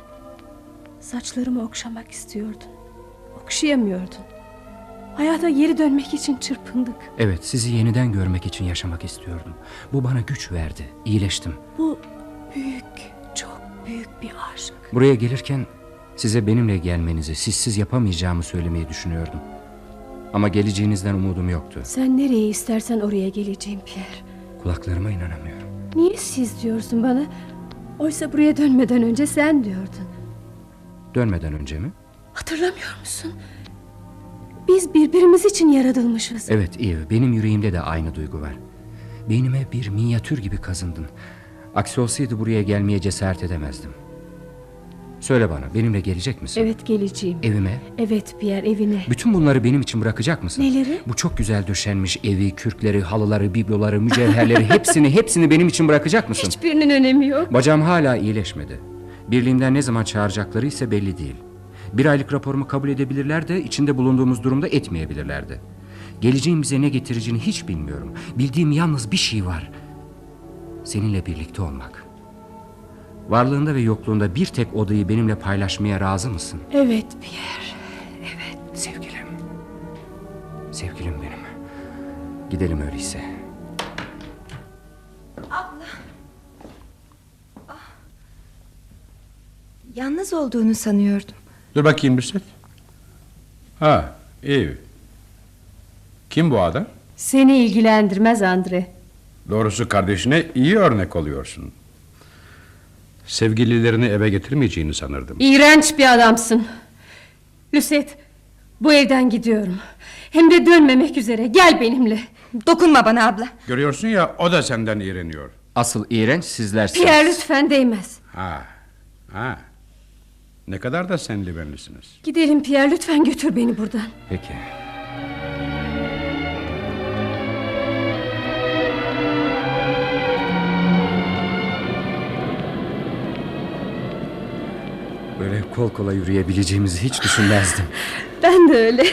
saçlarımı okşamak istiyordun. Okşayamıyordun. Hayata geri dönmek için çırpındık. Evet, sizi yeniden görmek için yaşamak istiyordum. Bu bana güç verdi. İyileştim. Bu büyük, çok büyük bir aşk. Buraya gelirken size benimle gelmenizi, sizsiz yapamayacağımı söylemeyi düşünüyordum. Ama geleceğinizden umudum yoktu. Sen nereye istersen oraya geleceğim Pierre. Kulaklarıma inanamıyorum. Niye siz diyorsun bana? Oysa buraya dönmeden önce sen diyordun. Dönmeden önce mi? Hatırlamıyor musun? Biz birbirimiz için yaratılmışız. Evet Eve, benim yüreğimde de aynı duygu var. Beynime bir minyatür gibi kazındın. Aksi olsaydı buraya gelmeye cesaret edemezdim. Söyle bana, benimle gelecek misin? Evet geleceğim. Evime? Evet Pierre evine. Bütün bunları benim için bırakacak mısın? Neleri? Bu çok güzel döşenmiş evi, kürkleri, halıları, bibloları, mücevherleri hepsini hepsini benim için bırakacak mısın? Hiçbirinin önemi yok. Bacağım hala iyileşmedi. Birliğimden ne zaman çağıracakları ise belli değil. Bir aylık raporumu kabul edebilirler de içinde bulunduğumuz durumda etmeyebilirlerdi. Geleceğin bize ne getireceğini hiç bilmiyorum. Bildiğim yalnız bir şey var. Seninle birlikte olmak. Varlığında ve yokluğunda bir tek odayı benimle paylaşmaya razı mısın? Evet Pierre. Evet. Sevgilim. Sevgilim benim. Gidelim öyleyse. Yalnız olduğunu sanıyordum. Dur bakayım Lüset. Ha, iyi. Kim bu adam? Seni ilgilendirmez Andre. Doğrusu kardeşine iyi örnek oluyorsun. Sevgililerini eve getirmeyeceğini sanırdım. İğrenç bir adamsın. Lüset, bu evden gidiyorum. Hem de dönmemek üzere. Gel benimle. Dokunma bana abla. Görüyorsun ya o da senden iğreniyor. Asıl iğrenç sizlersiniz. Pierre lütfen değmez. Ha, ha. Ne kadar da senli benlisiniz. Gidelim Pierre lütfen götür beni buradan. Peki. Böyle kol kola yürüyebileceğimizi hiç düşünmezdim. Ben de öyle.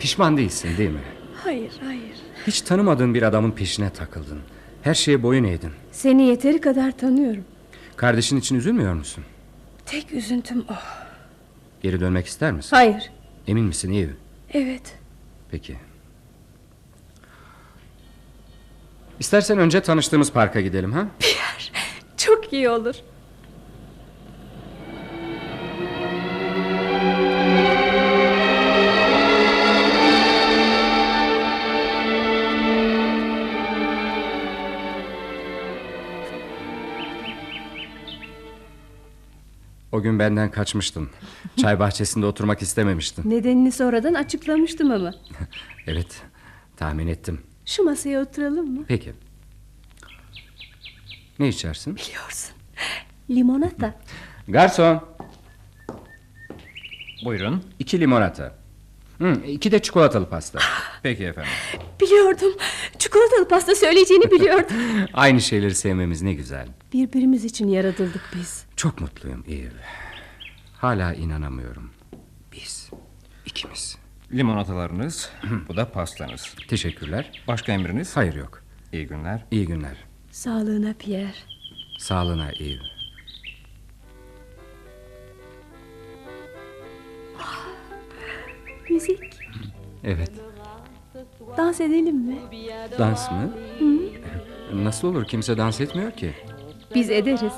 Pişman değilsin değil mi? Hayır hayır. Hiç tanımadığın bir adamın peşine takıldın. Her şeye boyun eğdin. Seni yeteri kadar tanıyorum. Kardeşin için üzülmüyor musun? Tek üzüntüm o. Geri dönmek ister misin? Hayır. Emin misin iyi? Evet. Peki. İstersen önce tanıştığımız parka gidelim ha? Çok iyi olur. O gün benden kaçmıştın. Çay bahçesinde oturmak istememiştin. Nedenini sonradan açıklamıştım ama. Evet, tahmin ettim. Şu masaya oturalım mı? Peki. Ne içersin? Biliyorsun. Limonata. Garson. Buyurun. İki limonata. Hı, iki de çikolatalı pasta. Peki efendim. Biliyordum. Çikolatalı pasta söyleyeceğini biliyordum. Aynı şeyleri sevmemiz ne güzel. Birbirimiz için yaratıldık biz. Çok mutluyum Eve. Hala inanamıyorum. Biz, ikimiz. Limonatalarınız, bu da pastanız. Teşekkürler. Başka emriniz? Hayır yok. İyi günler. İyi günler. Sağlığına Pierre. Sağlığına Eve. Müzik. Evet. Dans edelim mi? Dans mı? Nasıl olur? Kimse dans etmiyor ki. Biz ederiz.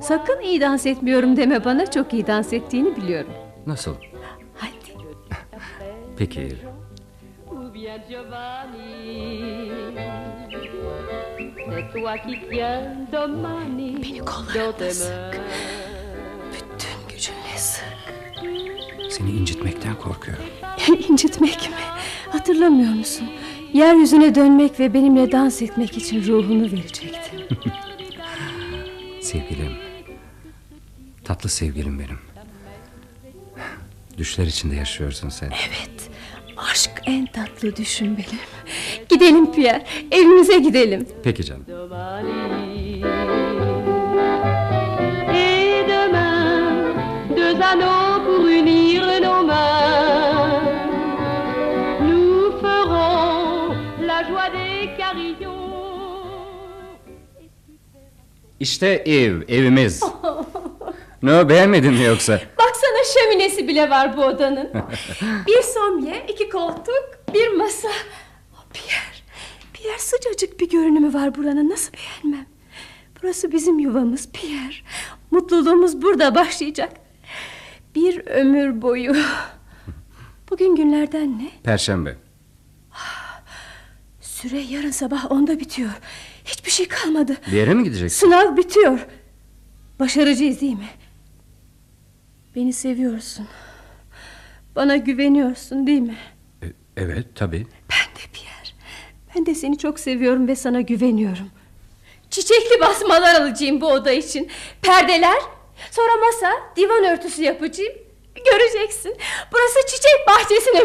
Sakın iyi dans etmiyorum deme bana. Çok iyi dans ettiğini biliyorum. Nasıl? Hadi. Peki Beni kollarına sık. Bütün gücünle sık. Seni incitmekten korkuyorum. İncitmek mi? Hatırlamıyor musun? Yeryüzüne dönmek ve benimle dans etmek için ruhunu verecektin. Sevgilim. Tatlı sevgilim benim. Düşler içinde yaşıyorsun sen. Evet. Aşk en tatlı düşün benim. Gidelim Pierre. Evimize gidelim. Peki canım. İşte ev, evimiz. ne beğenmedin mi yoksa? Baksana şöminesi bile var bu odanın. bir somye, iki koltuk, bir masa. Oh, Pierre, Pierre sıcacık bir görünümü var buranın. Nasıl beğenmem? Burası bizim yuvamız Pierre. Mutluluğumuz burada başlayacak. Bir ömür boyu. Bugün günlerden ne? Perşembe. Süre yarın sabah onda bitiyor. Hiçbir şey kalmadı. Bir yere mi gideceksin? Sınav bitiyor. Başaracağız değil mi? Beni seviyorsun. Bana güveniyorsun değil mi? E, evet, tabii. Ben de Pierre. Ben de seni çok seviyorum ve sana güveniyorum. Çiçekli basmalar alacağım bu oda için. Perdeler, sonra masa, divan örtüsü yapacağım. Göreceksin. Burası çiçek bahçesine.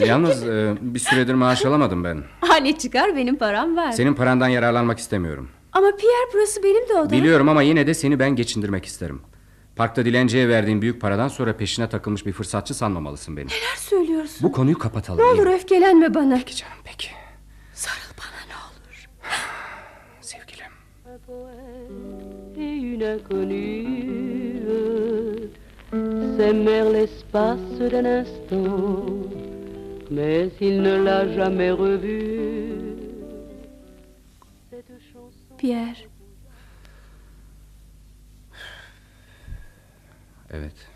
E, Yalnız e, bir süredir maaş alamadım ben. Ha ne çıkar benim param var. Senin parandan yararlanmak istemiyorum. Ama Pierre burası benim de odam. Biliyorum ama yine de seni ben geçindirmek isterim. Parkta dilenciye verdiğin büyük paradan sonra peşine takılmış bir fırsatçı sanmamalısın beni. Neler söylüyorsun? Bu konuyu kapatalım. Ne olur öfkelenme bana. Peki canım peki. Sarıl bana ne olur. Sevgilim. S'aimèrent l'espace d'un instant, mais il ne l'a jamais revue. Cette chanson. Pierre, Evet.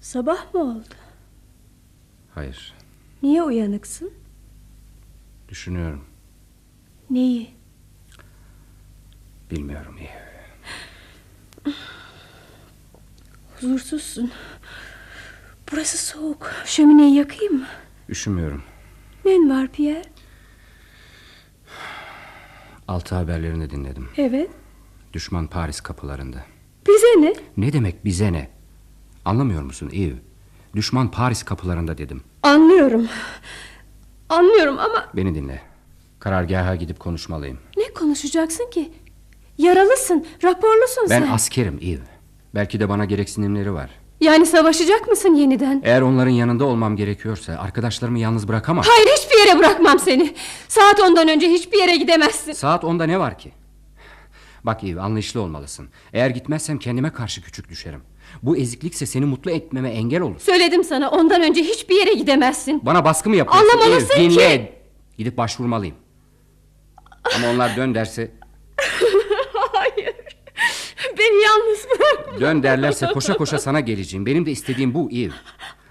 sabah mı oldu? Hayır. Niye uyanıksın? Düşünüyorum. Neyi? Bilmiyorum iyi. Huzursuzsun. Burası soğuk. Şömineyi yakayım mı? Üşümüyorum. Nen var Pierre? Altı haberlerini dinledim. Evet. Düşman Paris kapılarında. Bize ne? Ne demek bize ne? Anlamıyor musun Eve? Düşman Paris kapılarında dedim. Anlıyorum. Anlıyorum ama Beni dinle. Karargaha gidip konuşmalıyım. ne konuşacaksın ki? Yaralısın, raporlusun Ben sen. askerim Eve. Belki de bana gereksinimleri var. yani savaşacak mısın yeniden? Eğer onların yanında olmam gerekiyorsa arkadaşlarımı yalnız bırakamam. Hayır hiçbir yere bırakmam seni. Saat ondan önce hiçbir yere gidemezsin. Saat onda ne var ki? Bak Eve anlayışlı olmalısın. Eğer gitmezsem kendime karşı küçük düşerim. Bu eziklikse seni mutlu etmeme engel olur. Söyledim sana ondan önce hiçbir yere gidemezsin. Bana baskı mı yapıyorsun? Anlamalısın Eve, dinle. ki- Gidip başvurmalıyım. Ama onlar dön derse Hayır. Beni yalnız bırak. Dön derlerse koşa koşa sana geleceğim. Benim de istediğim bu Eve.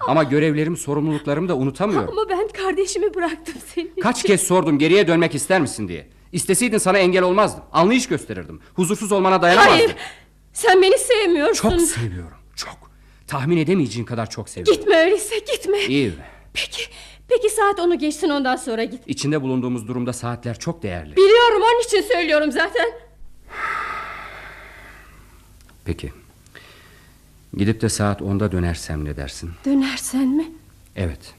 Ama görevlerim, sorumluluklarımı da unutamıyorum. Ama ben kardeşimi bıraktım seni. Kaç kez sordum geriye dönmek ister misin diye. İsteseydin sana engel olmazdım. Anlayış gösterirdim. Huzursuz olmana dayanamazdım. Hayır. Sen beni sevmiyorsun. Çok seviyorum. Çok. Tahmin edemeyeceğin kadar çok seviyorum. Gitme öyleyse gitme. Eve. Peki. Peki saat onu geçsin ondan sonra git. İçinde bulunduğumuz durumda saatler çok değerli. Biliyorum onun için söylüyorum zaten. Peki. Gidip de saat 10'da dönersem ne dersin? Dönersen mi? Evet.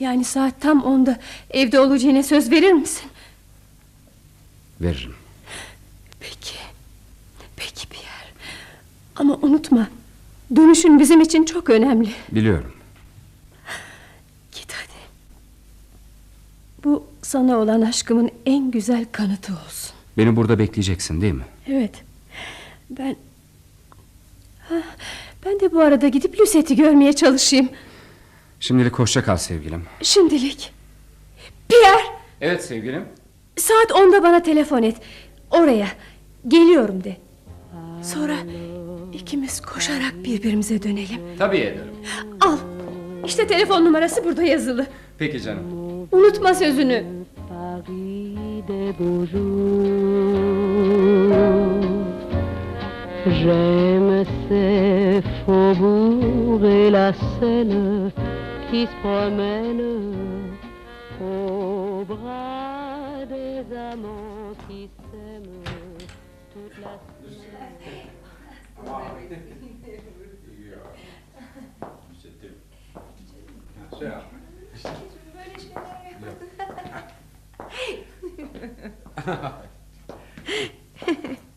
Yani saat tam onda evde olacağına söz verir misin? Veririm. Peki. Peki Pierre. Ama unutma. Dönüşün bizim için çok önemli. Biliyorum. Git hadi. Bu sana olan aşkımın en güzel kanıtı olsun. Beni burada bekleyeceksin değil mi? Evet. Ben... Ben de bu arada gidip Lucette'i görmeye çalışayım. Şimdilik hoşça kal sevgilim. Şimdilik. Pierre! Evet sevgilim. Saat onda bana telefon et. Oraya. Geliyorum de. Sonra ikimiz koşarak birbirimize dönelim. Tabii ederim. Al. İşte telefon numarası burada yazılı. Peki canım. Unutma sözünü. Paris beaux jours. J'aime ces faubourgs et la Seine qui se promènent au bras des amants qui s'aiment toute la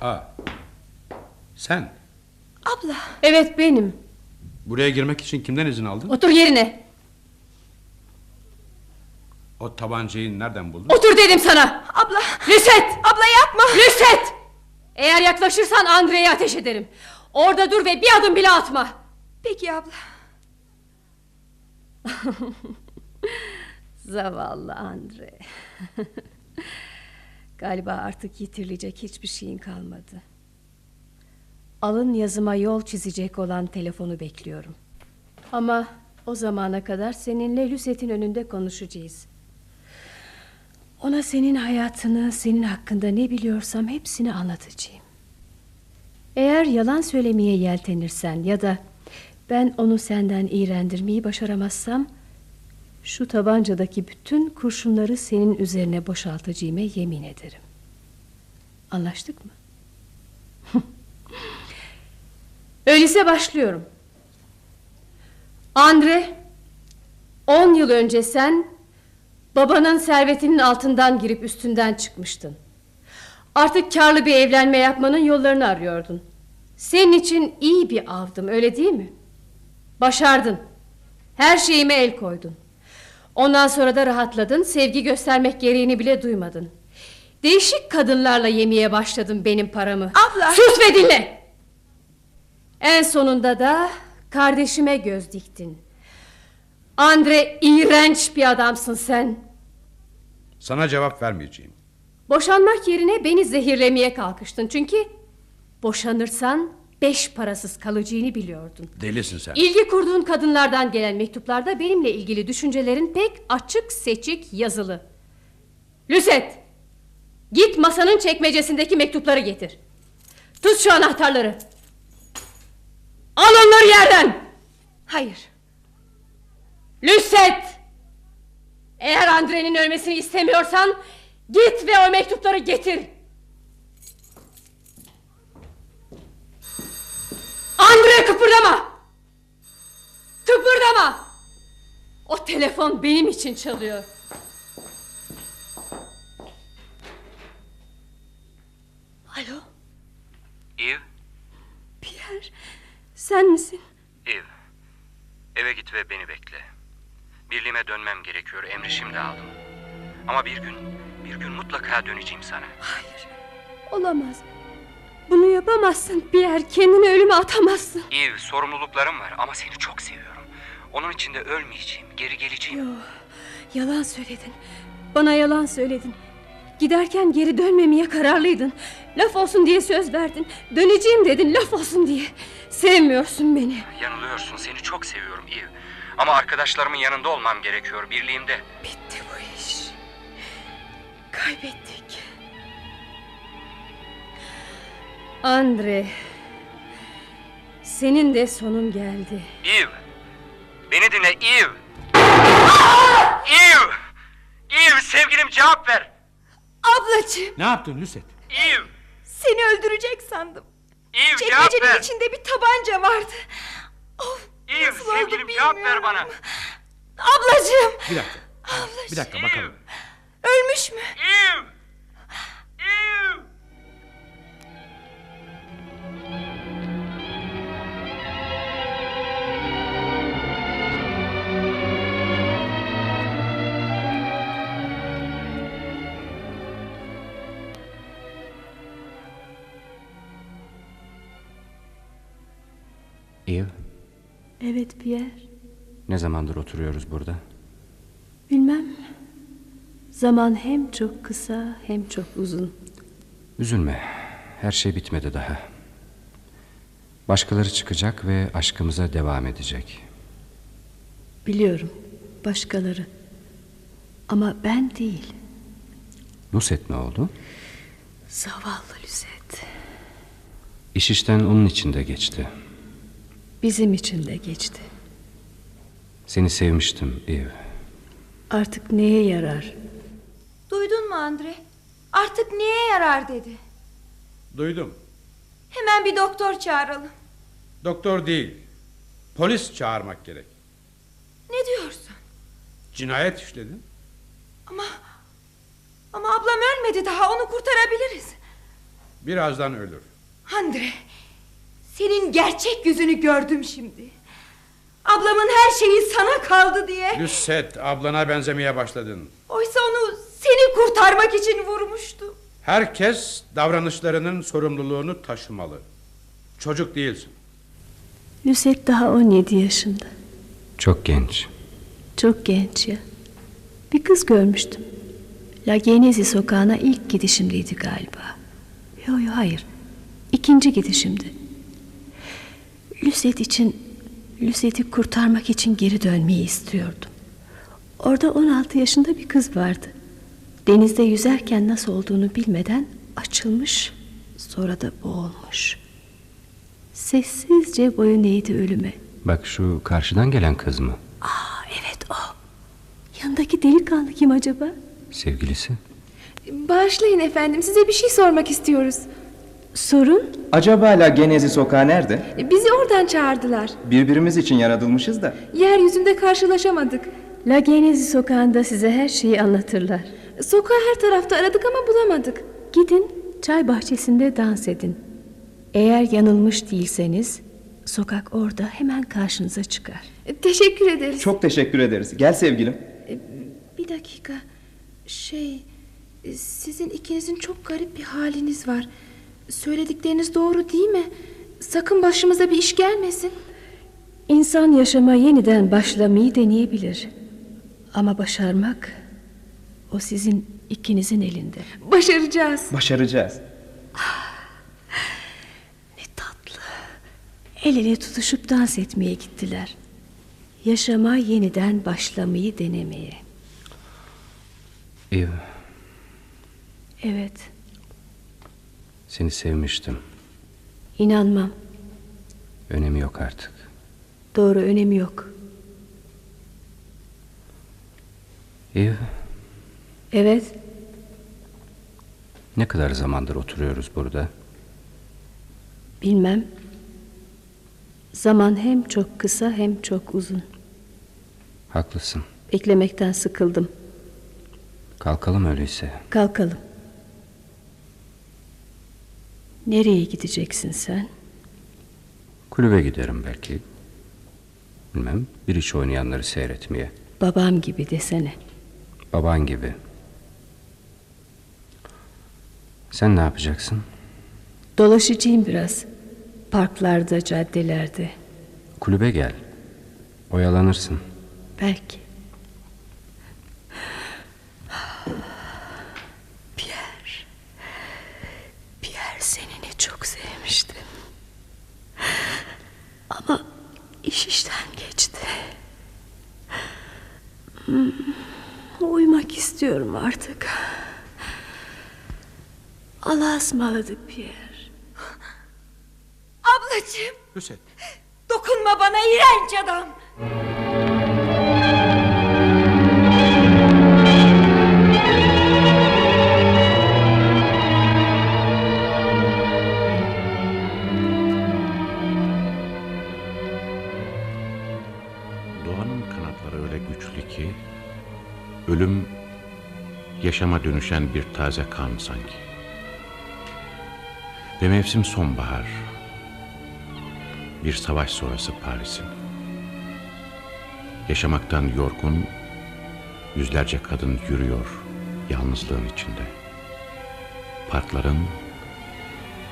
Aa, sen Abla. Evet benim. buraya girmek için kimden izin aldın? Otur yerine. O tabancayı nereden buldun? Otur dedim sana. Abla. Lüset. Abla yapma. Lüset. Eğer yaklaşırsan Andre'ye ateş ederim. Orada dur ve bir adım bile atma. Peki abla. Zavallı Andre. Galiba artık yitirilecek hiçbir şeyin kalmadı. Alın yazıma yol çizecek olan telefonu bekliyorum. Ama o zamana kadar seninle Lüset'in önünde konuşacağız. Ona senin hayatını, senin hakkında ne biliyorsam hepsini anlatacağım. Eğer yalan söylemeye yeltenirsen ya da ben onu senden iğrendirmeyi başaramazsam şu tabancadaki bütün kurşunları senin üzerine boşaltacağıma yemin ederim. Anlaştık mı? Öyleyse başlıyorum. Andre, on yıl önce sen babanın servetinin altından girip üstünden çıkmıştın. Artık karlı bir evlenme yapmanın yollarını arıyordun. Senin için iyi bir avdım öyle değil mi? Başardın. Her şeyime el koydun. Ondan sonra da rahatladın, sevgi göstermek gereğini bile duymadın. Değişik kadınlarla yemeye başladın benim paramı. Abla! Sus ve dinle! En sonunda da kardeşime göz diktin. Andre iğrenç bir adamsın sen. Sana cevap vermeyeceğim. Boşanmak yerine beni zehirlemeye kalkıştın çünkü... ...boşanırsan beş parasız kalacağını biliyordun. Delisin sen. İlgi kurduğun kadınlardan gelen mektuplarda benimle ilgili düşüncelerin pek açık seçik yazılı. Lüset! Git masanın çekmecesindeki mektupları getir. Tut şu anahtarları. Al onları yerden. Hayır. Lüset! Eğer Andre'nin ölmesini istemiyorsan git ve o mektupları getir. Andre kıpırdama! Kıpırdama! O telefon benim için çalıyor. Alo, Eve, Pierre. Sen misin? Eve. Eve git ve beni bekle. Birliğime dönmem gerekiyor. Emri şimdi aldım. Ama bir gün, bir gün mutlaka döneceğim sana. Hayır, olamaz. Bunu yapamazsın Pierre. Kendini ölüme atamazsın. Eve, sorumluluklarım var ama seni çok seviyorum. Onun için de ölmeyeceğim, geri geleceğim. Yo, yalan söyledin. Bana yalan söyledin. Giderken geri dönmemeye kararlıydın. Laf olsun diye söz verdin. Döneceğim dedin laf olsun diye. Sevmiyorsun beni. Yanılıyorsun seni çok seviyorum Eve. Ama arkadaşlarımın yanında olmam gerekiyor birliğimde. Bitti bu iş. Kaybettik. Andre. Senin de sonun geldi. Eve. Beni dinle Eve. Eve. Eve sevgilim cevap ver. Ablacığım Ne yaptın Lucet? Eve. seni öldürecek sandım. Eve cevap Çekmecenin ver. içinde bir tabanca vardı. Of, Eve sevgilim cevap ver bana. Ablacığım Bir dakika. Bir dakika bakalım. ölmüş mü? Eve. Zamandır oturuyoruz burada? Bilmem. Zaman hem çok kısa hem çok uzun. Üzülme. Her şey bitmedi daha. Başkaları çıkacak ve aşkımıza devam edecek. Biliyorum. Başkaları. Ama ben değil. Nusret ne oldu? Zavallı Lüzet. İş işten onun için de geçti. Bizim için de geçti. Seni sevmiştim Eve. Artık neye yarar? Duydun mu Andre? Artık niye yarar dedi. Duydum. Hemen bir doktor çağıralım. Doktor değil. Polis çağırmak gerek. Ne diyorsun? Cinayet işledin. Ama ama ablam ölmedi daha onu kurtarabiliriz. Birazdan ölür. Andre senin gerçek yüzünü gördüm şimdi. Ablamın her şeyi sana kaldı diye. Lucet ablana benzemeye başladın. Oysa onu seni kurtarmak için vurmuştu. Herkes davranışlarının sorumluluğunu taşımalı. Çocuk değilsin. Nusret daha 17 yaşında. Çok genç. Çok genç ya. Bir kız görmüştüm. La Genesi sokağına ilk gidişimdeydi galiba. Yo yo hayır. İkinci gidişimdi. Lucet için, Lucet'i kurtarmak için geri dönmeyi istiyordum. Orada 16 yaşında bir kız vardı. Denizde yüzerken nasıl olduğunu bilmeden açılmış, sonra da boğulmuş. Sessizce boyun eğdi ölüme. Bak şu karşıdan gelen kız mı? Aa evet o. Yanındaki delikanlı kim acaba? Sevgilisi. Bağışlayın efendim size bir şey sormak istiyoruz. Sorun? Acaba La Genezi sokağı nerede? Bizi oradan çağırdılar. Birbirimiz için yaratılmışız da. Yeryüzünde karşılaşamadık. La Genezi sokağında size her şeyi anlatırlar. Sokağı her tarafta aradık ama bulamadık. Gidin çay bahçesinde dans edin. Eğer yanılmış değilseniz sokak orada hemen karşınıza çıkar. Teşekkür ederiz. Çok teşekkür ederiz. Gel sevgilim. Bir dakika. Şey, sizin ikinizin çok garip bir haliniz var. Söyledikleriniz doğru değil mi? Sakın başımıza bir iş gelmesin. İnsan yaşama yeniden başlamayı deneyebilir. Ama başarmak o sizin ikinizin elinde. Başaracağız. Başaracağız. El ele tutuşup dans etmeye gittiler. Yaşama yeniden başlamayı denemeye. Eve. Evet, Seni sevmiştim. inanmam. Önemi yok artık. Doğru önemi yok. Eve. Evet, Ne kadar zamandır oturuyoruz burada? bilmem. Zaman hem çok kısa hem çok uzun. Haklısın. Beklemekten sıkıldım. Kalkalım öyleyse. Kalkalım. Nereye gideceksin sen? Kulübe giderim belki. Bilmem bir iş oynayanları seyretmeye. Babam gibi desene. Baban gibi. Sen ne yapacaksın? Dolaşacağım biraz. Parklarda, caddelerde. Kulübe gel. Oyalanırsın. Belki. Uyumak istiyorum artık. Allah'a ısmarladık Pierre. Ablacığım. Hüseyin. Dokunma bana iğrenç adam. Yaşama dönüşen bir taze kan sanki. Ve mevsim sonbahar. Bir savaş sonrası Paris'in. Yaşamaktan yorgun yüzlerce kadın yürüyor yalnızlığın içinde. Parkların,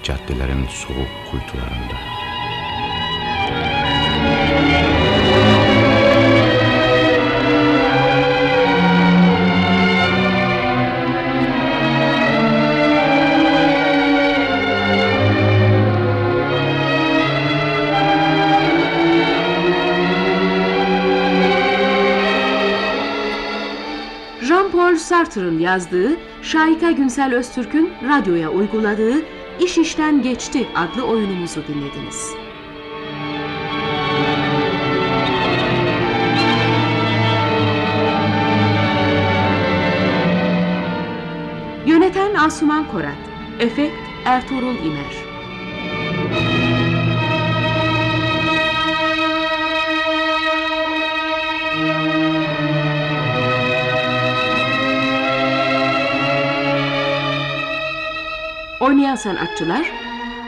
caddelerin soğuk kuytularında. Sartre'ın yazdığı, Şahika Günsel Öztürk'ün radyoya uyguladığı İş İşten Geçti adlı oyunumuzu dinlediniz. Yöneten Asuman Korat, efekt Ertuğrul İmer. Oynayan sanatçılar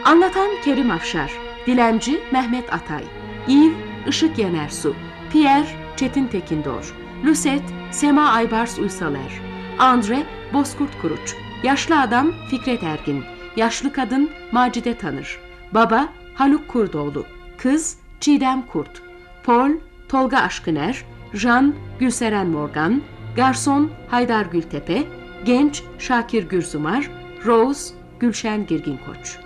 Anlatan Kerim Afşar Dilenci Mehmet Atay Yves Işık Yenersu Pierre Çetin Tekindor Lucet Sema Aybars Uysaler Andre Bozkurt Kuruç Yaşlı Adam Fikret Ergin Yaşlı Kadın Macide Tanır Baba Haluk Kurdoğlu Kız Çiğdem Kurt Paul Tolga Aşkıner Jean Gülseren Morgan Garson Haydar Gültepe Genç Şakir Gürzumar Rose Gülşen Girgin Koç